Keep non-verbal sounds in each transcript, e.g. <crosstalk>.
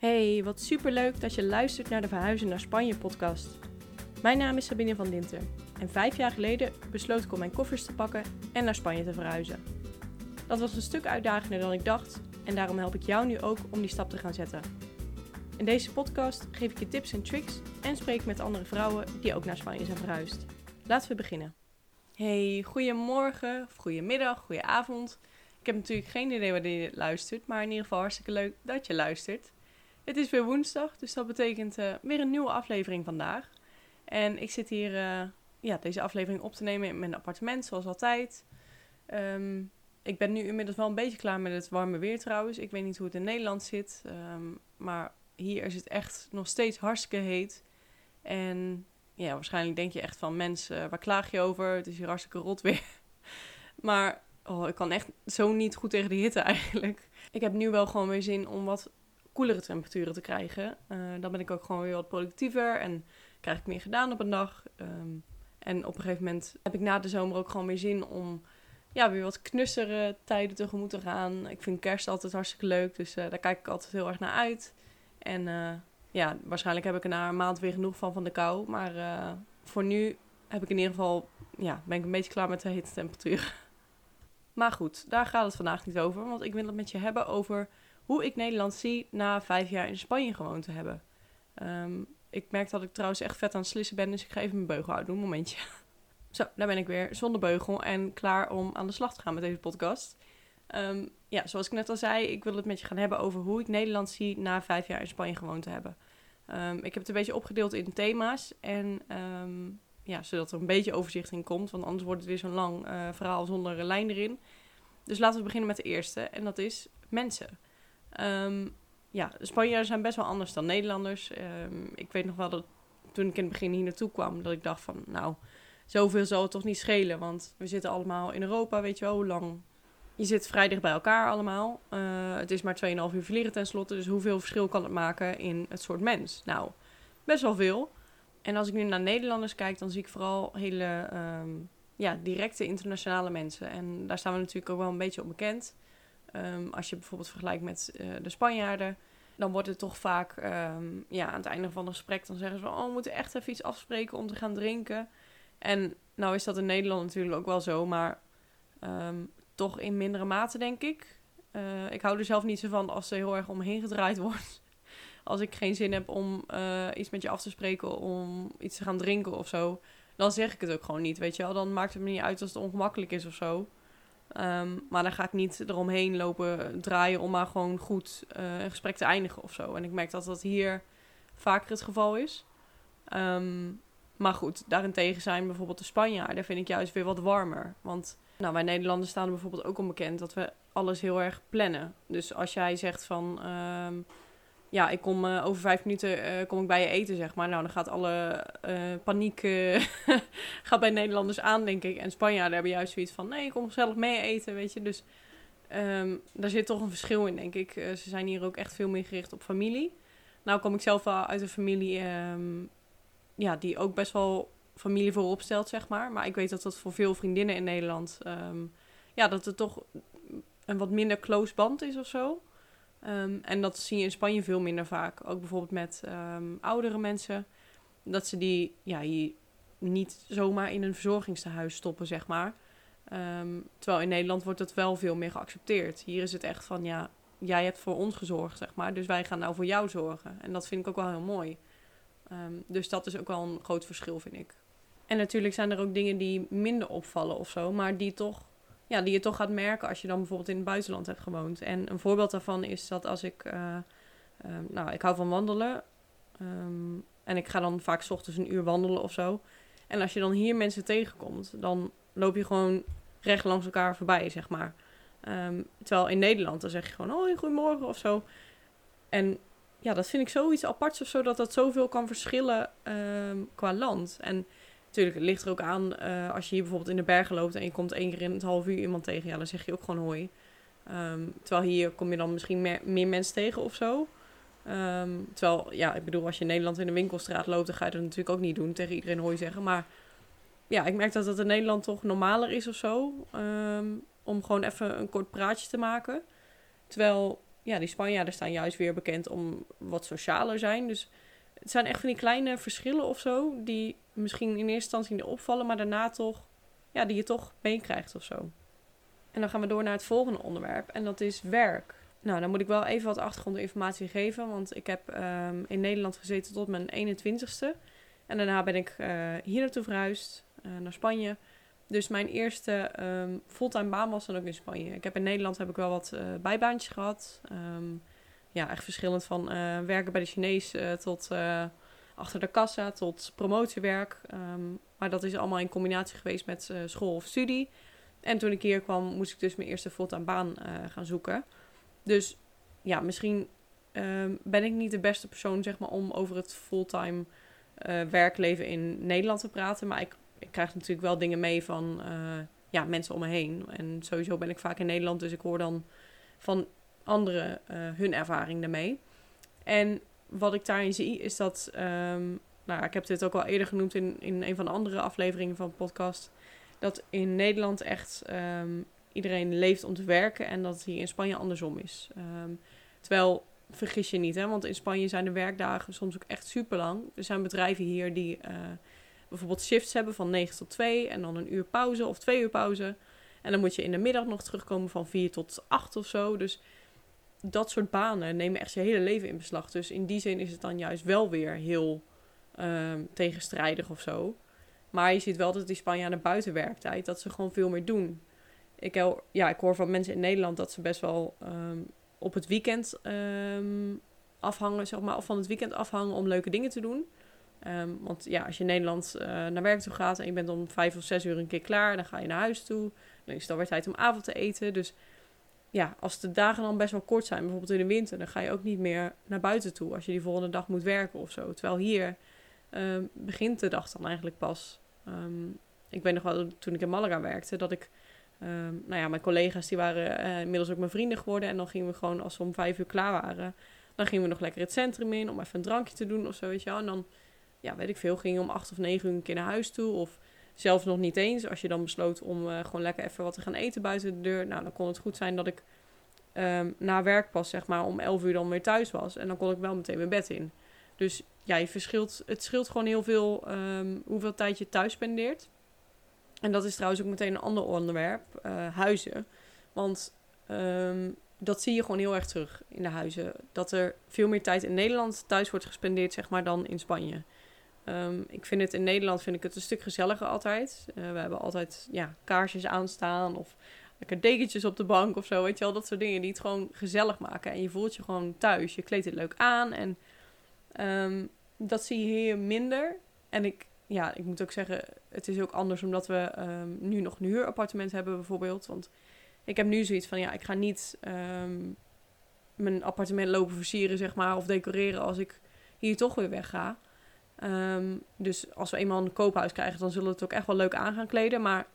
Hey, wat superleuk dat je luistert naar de Verhuizen naar Spanje podcast. Mijn naam is Sabine van Dinter en vijf jaar geleden besloot ik om mijn koffers te pakken en naar Spanje te verhuizen. Dat was een stuk uitdagender dan ik dacht en daarom help ik jou nu ook om die stap te gaan zetten. In deze podcast geef ik je tips en tricks en spreek met andere vrouwen die ook naar Spanje zijn verhuisd. Laten we beginnen. Hey, goedemorgen, of goedemiddag, goedenavond. Ik heb natuurlijk geen idee wanneer je luistert, maar in ieder geval hartstikke leuk dat je luistert. Het is weer woensdag, dus dat betekent uh, weer een nieuwe aflevering vandaag. En ik zit hier uh, ja, deze aflevering op te nemen in mijn appartement, zoals altijd. Um, ik ben nu inmiddels wel een beetje klaar met het warme weer trouwens. Ik weet niet hoe het in Nederland zit, um, maar hier is het echt nog steeds hartstikke heet. En ja, waarschijnlijk denk je echt van mensen, waar klaag je over? Het is hier hartstikke rot weer. <laughs> maar oh, ik kan echt zo niet goed tegen de hitte <laughs> eigenlijk. Ik heb nu wel gewoon weer zin om wat koelere temperaturen te krijgen. Uh, dan ben ik ook gewoon weer wat productiever en krijg ik meer gedaan op een dag. Um, en op een gegeven moment heb ik na de zomer ook gewoon meer zin om ja, weer wat knussere tijden tegemoet te gaan. Ik vind kerst altijd hartstikke leuk, dus uh, daar kijk ik altijd heel erg naar uit. En uh, ja, waarschijnlijk heb ik er na een maand weer genoeg van van de kou. Maar voor nu heb ik in ieder geval, ja, ben ik een beetje klaar met de hittetemperatuur. <laughs> Maar goed, daar gaat het vandaag niet over. Want ik wil het met je hebben over hoe ik Nederland zie na vijf jaar in Spanje gewoond te hebben. Um, ik merk dat ik trouwens echt vet aan het slissen ben, dus ik ga even mijn beugel uitdoen. Momentje. <laughs> Zo, daar ben ik weer zonder beugel en klaar om aan de slag te gaan met deze podcast. Um, ja, zoals ik net al zei, ik wil het met je gaan hebben over hoe ik Nederland zie na vijf jaar in Spanje gewoond te hebben. Um, ik heb het een beetje opgedeeld in thema's en ja, zodat er een beetje overzicht in komt, want anders wordt het weer zo'n lang uh, verhaal zonder een lijn erin. Dus laten we beginnen met de eerste en dat is mensen. Um, ja, Spanjaarden zijn best wel anders dan Nederlanders. Um, ik weet nog wel dat toen ik in het begin hier naartoe kwam, dat ik dacht van, nou, zoveel zal het toch niet schelen. Want we zitten allemaal in Europa, weet je wel, hoe lang... Je zit vrij dicht bij elkaar allemaal. Uh, het is maar 2,5 uur vliegen tenslotte. Dus hoeveel verschil kan het maken in het soort mens? Nou, best wel veel. En als ik nu naar Nederlanders kijk, dan zie ik vooral hele um, ja, directe internationale mensen. En daar staan we natuurlijk ook wel een beetje op bekend. Um, als je bijvoorbeeld vergelijkt met uh, de Spanjaarden, dan wordt het toch vaak um, ja, aan het einde van het gesprek, dan zeggen ze van, oh, we moeten echt even iets afspreken om te gaan drinken. En nou is dat in Nederland natuurlijk ook wel zo, maar um, toch in mindere mate, denk ik. Uh, ik hou er zelf niet zo van als er heel erg omheen gedraaid <laughs> wordt. Als ik geen zin heb om uh, iets met je af te spreken, om iets te gaan drinken of zo, dan zeg ik het ook gewoon niet, weet je wel. Dan maakt het me niet uit als het ongemakkelijk is of zo. Um, maar dan ga ik niet eromheen lopen draaien om maar gewoon goed uh, een gesprek te eindigen of zo. En ik merk dat dat hier vaker het geval is. Um, maar goed, daarentegen zijn bijvoorbeeld de Spanjaarden vind ik juist weer wat warmer. Want nou, wij Nederlanders staan er bijvoorbeeld ook onbekend dat we alles heel erg plannen. Dus als jij zegt van... Um, ja, ik kom uh, over vijf minuten uh, kom ik bij je eten, zeg maar. Nou, dan gaat alle uh, paniek <laughs> gaat bij Nederlanders aan, denk ik. En Spanjaarden hebben juist zoiets van, nee, ik kom gezellig mee eten, weet je. Dus um, daar zit toch een verschil in, denk ik. ze zijn hier ook echt veel meer gericht op familie. Nou kom ik zelf wel uit een familie um, ja, die ook best wel familie voorop stelt, zeg maar. Maar ik weet dat dat voor veel vriendinnen in Nederland... Um, ja, dat het toch een wat minder close band is of zo. Um, en dat zie je in Spanje veel minder vaak. Ook bijvoorbeeld met um, oudere mensen. Dat ze die ja, hier niet zomaar in een verzorgingstehuis stoppen, zeg maar. Um, terwijl in Nederland wordt dat wel veel meer geaccepteerd. Hier is het echt van, ja, jij hebt voor ons gezorgd, zeg maar. Dus wij gaan nou voor jou zorgen. En dat vind ik ook wel heel mooi. dus dat is ook wel een groot verschil, vind ik. En natuurlijk zijn er ook dingen die minder opvallen of zo. Maar die toch ja, die je toch gaat merken als je dan bijvoorbeeld in het buitenland hebt gewoond. En een voorbeeld daarvan is dat als ik, uh, uh, nou, ik hou van wandelen. Um, en ik ga dan vaak s ochtends een uur wandelen of zo. En als je dan hier mensen tegenkomt, dan loop je gewoon recht langs elkaar voorbij, zeg maar. Um, terwijl in Nederland, dan zeg je gewoon, oh, goedemorgen of zo. En ja, dat vind ik zoiets aparts of zo, dat dat zoveel kan verschillen qua land. En Natuurlijk, het ligt er ook aan uh, als je hier bijvoorbeeld in de bergen loopt en je komt één keer in het half uur iemand tegen, ja, dan zeg je ook gewoon hoi. Um, terwijl hier kom je dan misschien meer, meer mensen tegen of zo. Um, terwijl, ja, ik bedoel, als je in Nederland in de winkelstraat loopt, dan ga je dat natuurlijk ook niet doen, tegen iedereen hoi zeggen. Maar ja, ik merk dat het in Nederland toch normaler is of zo. Um, om gewoon even een kort praatje te maken. Terwijl ja, die Spanjaarden staan juist weer bekend om wat socialer zijn. Dus het zijn echt van die kleine verschillen of zo, die misschien in eerste instantie niet opvallen, maar daarna toch, ja, die je toch meekrijgt of zo. En dan gaan we door naar het volgende onderwerp, en dat is werk. Nou, dan moet ik wel even wat achtergrondinformatie geven, want ik heb ehm, in Nederland gezeten tot mijn 21ste. En daarna ben ik uh, hier naartoe verhuisd, uh, naar Spanje. Dus mijn eerste um, fulltime baan was dan ook in Spanje. Ik heb in Nederland heb ik wel wat uh, bijbaantjes gehad. Um, ja, echt verschillend van werken bij de Chinees tot achter de kassa tot promotiewerk. Um, maar dat is allemaal in combinatie geweest met school of studie. En toen ik hier kwam, moest ik dus mijn eerste fulltime baan gaan zoeken. Dus ja, misschien ben ik niet de beste persoon zeg maar, om over het fulltime werkleven in Nederland te praten. Maar ik, ik krijg natuurlijk wel dingen mee van ja, mensen om me heen. En sowieso ben ik vaak in Nederland, dus ik hoor dan van anderen uh, hun ervaring daarmee. En wat ik daarin zie is dat, um, nou, ik heb dit ook al eerder genoemd in, in een van de andere afleveringen van de podcast, dat in Nederland echt um, iedereen leeft om te werken en dat hier in Spanje andersom is. Um, terwijl vergis je niet, hè? want in Spanje zijn de werkdagen soms ook echt super lang. Er zijn bedrijven hier die uh, bijvoorbeeld shifts hebben van 9 tot 2 en dan een uur pauze of twee uur pauze. En dan moet je in de middag nog terugkomen van 4 tot 8 of zo. Dus dat soort banen nemen echt je hele leven in beslag. Dus in die zin is het dan juist wel weer heel uh, tegenstrijdig of zo. Maar je ziet wel dat die Spanjaarden buiten werktijd, dat ze gewoon veel meer doen. Ik, ja, ik hoor van mensen in Nederland dat ze best wel um, op het weekend um, afhangen, zeg maar, of van het weekend afhangen om leuke dingen te doen. Want ja, als je in Nederland uh, naar werk toe gaat en je bent om vijf of zes uur een keer klaar, dan ga je naar huis toe. Dan is het alweer tijd om avond te eten. Dus ja, als de dagen dan best wel kort zijn, bijvoorbeeld in de winter, dan ga je ook niet meer naar buiten toe als je die volgende dag moet werken of zo. Terwijl hier um, begint de dag dan eigenlijk pas. Um, ik weet nog wel, toen ik in Malaga werkte, dat ik Um, nou ja, mijn collega's die waren uh, inmiddels ook mijn vrienden geworden. En dan gingen we gewoon, als we om vijf uur klaar waren, dan gingen we nog lekker het centrum in om even een drankje te doen of zo, weet je wel. En dan, ja, weet ik veel, gingen we om acht of negen uur een keer naar huis toe. Of zelfs nog niet eens, als je dan besloot om uh, gewoon lekker even wat te gaan eten buiten de deur. Nou, dan kon het goed zijn dat ik um, na werk pas, zeg maar, om elf uur dan weer thuis was. En dan kon ik wel meteen mijn bed in. Dus ja, je verschilt, het scheelt gewoon heel veel um, hoeveel tijd je thuis spendeert. En dat is trouwens ook meteen een ander onderwerp, uh, huizen. Want um, dat zie je gewoon heel erg terug in de huizen. Dat er veel meer tijd in Nederland thuis wordt gespendeerd, zeg maar, dan in Spanje. Um, ik vind het in Nederland vind ik het een stuk gezelliger altijd. Uh, we hebben altijd ja, kaarsjes aanstaan of lekker dekentjes op de bank of zo. Weet je wel, dat soort dingen die het gewoon gezellig maken. En je voelt je gewoon thuis. Je kleedt het leuk aan en um, dat zie je hier minder. En ik, ja, ik moet ook zeggen, het is ook anders omdat we um, nu nog een huurappartement hebben bijvoorbeeld. Want ik heb nu zoiets van, ja, ik ga niet mijn appartement lopen versieren, zeg maar, of decoreren als ik hier toch weer wegga. Um, dus als we eenmaal een koophuis krijgen, dan zullen we het ook echt wel leuk aan gaan kleden. Maar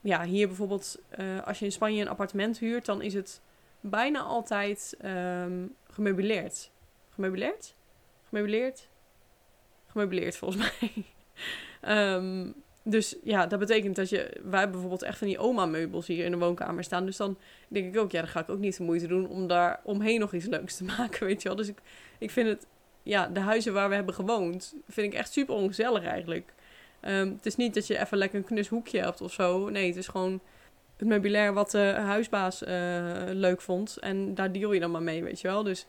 ja, hier bijvoorbeeld, uh, als je in Spanje een appartement huurt, dan is het bijna altijd um, gemeubileerd. Gemeubileerd? Gemeubileerd? Gemeubileerd volgens <laughs> mij. um, dus ja, dat betekent dat je... Wij hebben bijvoorbeeld echt van die oma-meubels hier in de woonkamer staan. Dus dan denk ik ook, ja, dan ga ik ook niet de moeite doen om daar omheen nog iets leuks te <laughs> maken, weet je wel. Dus ik, ik vind het... Ja, de huizen waar we hebben gewoond, vind ik echt super ongezellig eigenlijk. Um, het is niet dat je even lekker een knus hoekje hebt of zo. Nee, het is gewoon het meubilair wat de huisbaas uh, leuk vond. En daar deal je dan maar mee, weet je wel. Dus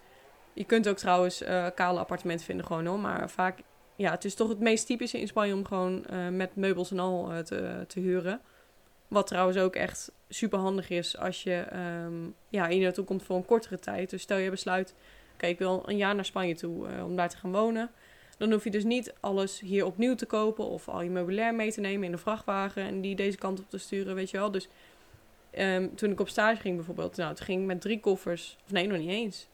je kunt ook trouwens uh, kale appartementen vinden gewoon hoor. Maar vaak ja, het is toch het meest typische in Spanje om gewoon uh, met meubels en al te, te huren. Wat trouwens ook echt super handig is als je um, ja, hier naartoe komt voor een kortere tijd. Dus stel je besluit, oké, ik wil een jaar naar Spanje toe uh, om daar te gaan wonen. Dan hoef je dus niet alles hier opnieuw te kopen of al je meubilair mee te nemen in de vrachtwagen en die deze kant op te sturen, weet je wel. Dus um, toen ik op stage ging bijvoorbeeld, nou, toen ging met drie koffers, of nee, nog niet eens.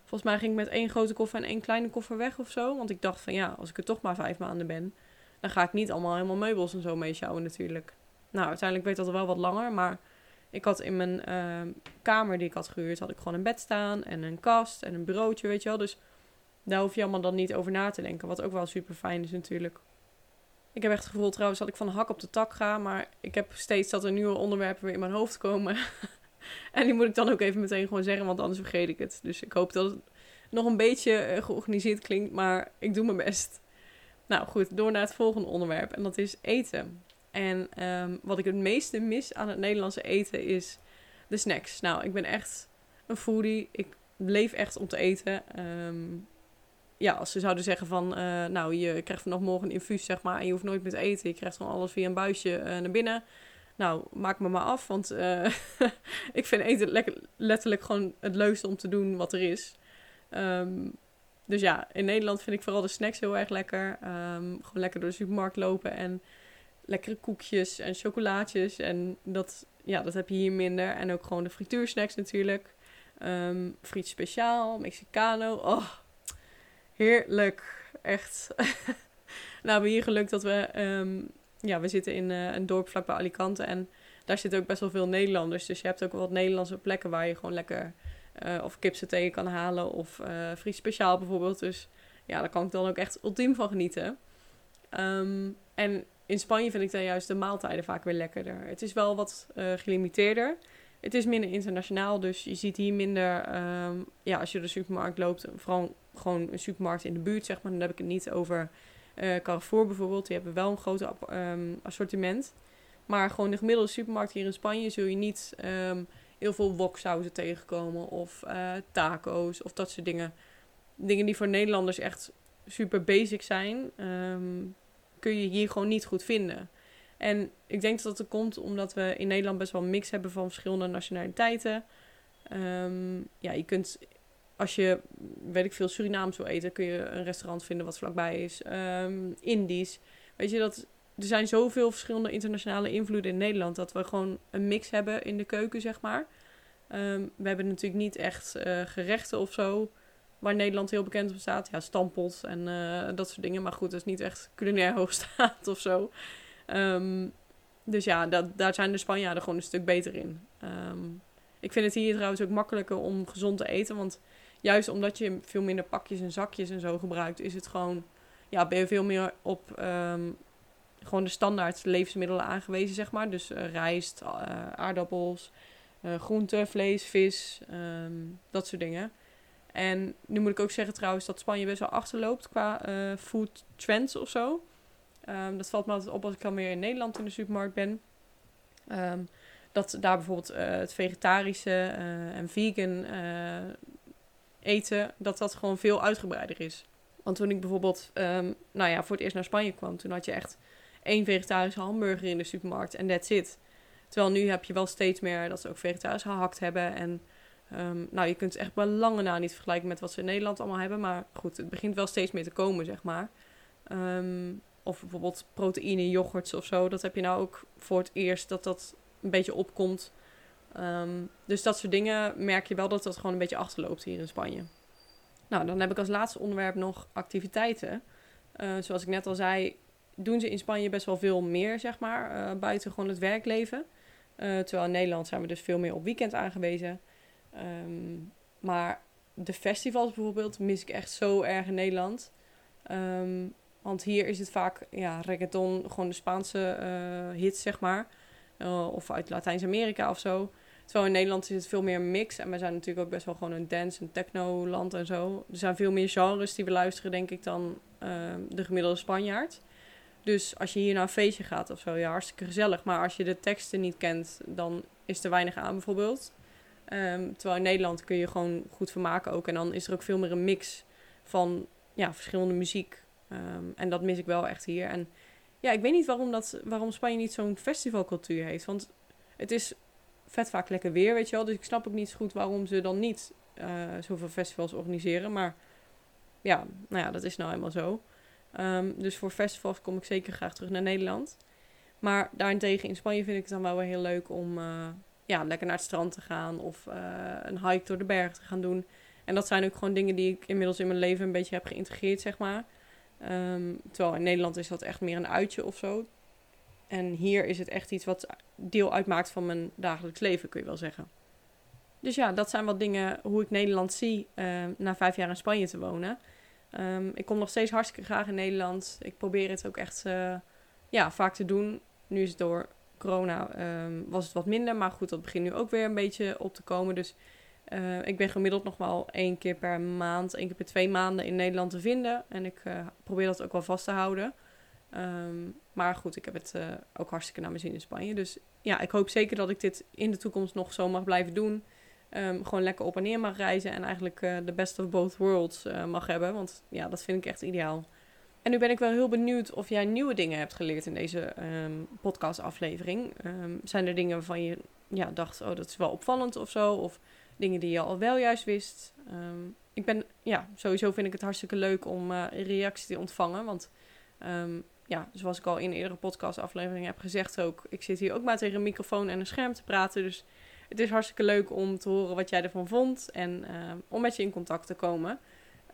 Volgens mij ging ik met één grote koffer en één kleine koffer weg of zo. Want ik dacht van ja, als ik er toch maar vijf maanden ben, dan ga ik niet allemaal helemaal meubels en zo meesjouwen natuurlijk. Nou, uiteindelijk werd dat wel wat langer, maar ik had in mijn uh, kamer die ik had gehuurd, had ik gewoon een bed staan en een kast en een bureautje, weet je wel. Dus daar hoef je allemaal dan niet over na te denken, wat ook wel super fijn is natuurlijk. Ik heb echt het gevoel trouwens dat ik van hak op de tak ga, maar ik heb steeds dat er nieuwe onderwerpen weer in mijn hoofd komen. <laughs> en die moet ik dan ook even meteen gewoon zeggen, want anders vergeet ik het. Dus ik hoop dat het nog een beetje eh, georganiseerd klinkt, maar ik doe mijn best. Nou goed, door naar het volgende onderwerp en dat is eten. En ehm, wat ik het meeste mis aan het Nederlandse eten is de snacks. Nou, ik ben echt een foodie. Ik leef echt om te eten. Ehm, ja, als ze zouden zeggen van, uh, nou, je krijgt vanaf morgen een infuus, zeg maar, en je hoeft nooit meer te eten. Je krijgt gewoon alles via een buisje uh, naar binnen. Nou, maak me maar af, want uh, <laughs> ik vind eten letterlijk gewoon het leukste om te doen wat er is. Um, dus ja, in Nederland vind ik vooral de snacks heel erg lekker. Gewoon lekker door de supermarkt lopen en lekkere koekjes en chocolaatjes. En dat, ja, dat heb je hier minder. En ook gewoon de frituursnacks natuurlijk. Um, friet speciaal, Mexicano. Oh, heerlijk. Echt. <laughs> nou, we hier geluk dat we... Um, ja, we zitten in uh, een dorp vlakbij Alicante. En daar zitten ook best wel veel Nederlanders. Dus je hebt ook wat Nederlandse plekken waar je gewoon lekker... Uh, of kipsaté kan halen. Of uh, friet speciaal bijvoorbeeld. Dus ja, daar kan ik dan ook echt ultiem van genieten. Um, en in Spanje vind ik dan juist de maaltijden vaak weer lekkerder. Het is wel wat uh, gelimiteerder. Het is minder internationaal, dus je ziet hier minder... Um, ja, als je de supermarkt loopt, vooral gewoon een supermarkt in de buurt, zeg maar. Dan heb ik het niet over uh, Carrefour bijvoorbeeld. Die hebben wel een groot um, assortiment. Maar gewoon de gemiddelde supermarkt hier in Spanje zul je niet um, heel veel woksauzen tegenkomen. Of uh, taco's of dat soort dingen. Dingen die voor Nederlanders echt super basic zijn. Um, kun je hier gewoon niet goed vinden. En ik denk dat dat komt omdat we in Nederland best wel een mix hebben van verschillende nationaliteiten. Um, ja, je kunt, als je, weet ik veel, Surinaams wil eten, kun je een restaurant vinden wat vlakbij is. Um, Indisch. Weet je, dat, er zijn zoveel verschillende internationale invloeden in Nederland dat we gewoon een mix hebben in de keuken, zeg maar. Um, we hebben natuurlijk niet echt uh, gerechten of zo waar Nederland heel bekend op staat. Ja, stampot en uh, dat soort dingen. Maar goed, dat is niet echt culinair <laughs> hoogstaat of zo. Um, dus ja, dat, daar zijn de Spanjaarden gewoon een stuk beter in. Um, ik vind het hier trouwens ook makkelijker om gezond te eten. Want juist omdat je veel minder pakjes en zakjes en zo gebruikt, is het gewoon... Ja, ben je veel meer op um, gewoon de standaard levensmiddelen aangewezen, zeg maar. Dus uh, rijst, uh, aardappels, groenten, vlees, vis, dat soort dingen. En nu moet ik ook zeggen trouwens dat Spanje best wel achterloopt qua uh, food trends of zo. Um, dat valt me altijd op als ik dan weer in Nederland in de supermarkt ben. Um, dat daar bijvoorbeeld uh, het vegetarische uh, en vegan eten, dat dat gewoon veel uitgebreider is. Want toen ik bijvoorbeeld, um, nou ja, voor het eerst naar Spanje kwam, toen had je echt één vegetarische hamburger in de supermarkt en that's it. Terwijl nu heb je wel steeds meer dat ze ook vegetarisch gehakt hebben en Um, nou, je kunt het echt bij lange na niet vergelijken met wat ze in Nederland allemaal hebben. Maar goed, het begint wel steeds meer te komen, zeg maar. Um, of bijvoorbeeld proteïne, yoghurts of zo. Dat heb je nou ook voor het eerst dat dat een beetje opkomt. Um, dus dat soort dingen merk je wel dat dat gewoon een beetje achterloopt hier in Spanje. Nou, dan heb ik als laatste onderwerp nog activiteiten. Uh, zoals ik net al zei, doen ze in Spanje best wel veel meer, zeg maar, uh, buiten gewoon het werkleven. Uh, terwijl in Nederland zijn we dus veel meer op weekend aangewezen. Um, maar de festivals bijvoorbeeld mis ik echt zo erg in Nederland. Um, want hier is het vaak ja, reggaeton, gewoon de Spaanse uh, hits, zeg maar. Uh, of uit Latijns-Amerika of zo. Terwijl in Nederland is het veel meer mix. En we zijn natuurlijk ook best wel gewoon een dance- en techno-land en zo. Er zijn veel meer genres die we luisteren, denk ik, dan uh, de gemiddelde Spanjaard. Dus als je hier naar een feestje gaat of zo, ja, hartstikke gezellig. Maar als je de teksten niet kent, dan is er weinig aan bijvoorbeeld. Um, terwijl in Nederland kun je gewoon goed vermaken ook. En dan is er ook veel meer een mix van ja, verschillende muziek. Um, en dat mis ik wel echt hier. En ja, ik weet niet waarom, dat, waarom Spanje niet zo'n festivalcultuur heeft. Want het is vet vaak lekker weer, weet je wel. Dus ik snap ook niet zo goed waarom ze dan niet uh, zoveel festivals organiseren. Maar ja, nou ja, dat is nou helemaal zo. Um, dus voor festivals kom ik zeker graag terug naar Nederland. Maar daarentegen in Spanje vind ik het dan wel weer heel leuk om... Uh, ja, lekker naar het strand te gaan of uh, een hike door de berg te gaan doen. En dat zijn ook gewoon dingen die ik inmiddels in mijn leven een beetje heb geïntegreerd, zeg maar. Um, terwijl in Nederland is dat echt meer een uitje of zo. En hier is het echt iets wat deel uitmaakt van mijn dagelijks leven, kun je wel zeggen. Dus ja, dat zijn wat dingen hoe ik Nederland zie uh, na vijf jaar in Spanje te wonen. Um, ik kom nog steeds hartstikke graag in Nederland. Ik probeer het ook echt uh, ja, vaak te doen. Nu is het door corona ehm, was het wat minder. Maar goed, dat begint nu ook weer een beetje op te komen. Dus eh, ik ben gemiddeld nog wel één keer per maand, één keer per twee maanden in Nederland te vinden. En ik uh, probeer dat ook wel vast te houden. Ehm, maar goed, ik heb het uh, ook hartstikke naar mijn zin in Spanje. Dus ja, ik hoop zeker dat ik dit in de toekomst nog zo mag blijven doen. Um, gewoon lekker op en neer mag reizen en eigenlijk de best of both worlds mag hebben. Want ja, dat vind ik echt ideaal. En nu ben ik wel heel benieuwd of jij nieuwe dingen hebt geleerd in deze um, podcastaflevering. zijn er dingen waarvan je ja, dacht, oh dat is wel opvallend of zo? Of dingen die je al wel juist wist. Um, ik ben, ja, sowieso vind ik het hartstikke leuk om uh, reacties te ontvangen. Want ja, zoals ik al in eerdere podcastafleveringen heb gezegd ook, ik zit hier ook maar tegen een microfoon en een scherm te praten. Dus het is hartstikke leuk om te horen wat jij ervan vond en om met je in contact te komen.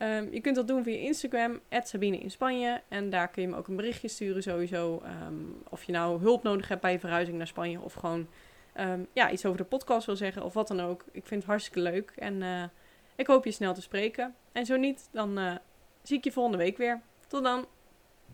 Um, je kunt dat doen via Instagram, Sabine in Spanje. En daar kun je me ook een berichtje sturen sowieso. Um, of je nou hulp nodig hebt bij je verhuizing naar Spanje of gewoon um, ja, iets over de podcast wil zeggen of wat dan ook. Ik vind het hartstikke leuk en uh, ik hoop je snel te spreken. En zo niet, dan uh, zie ik je volgende week weer. Tot dan!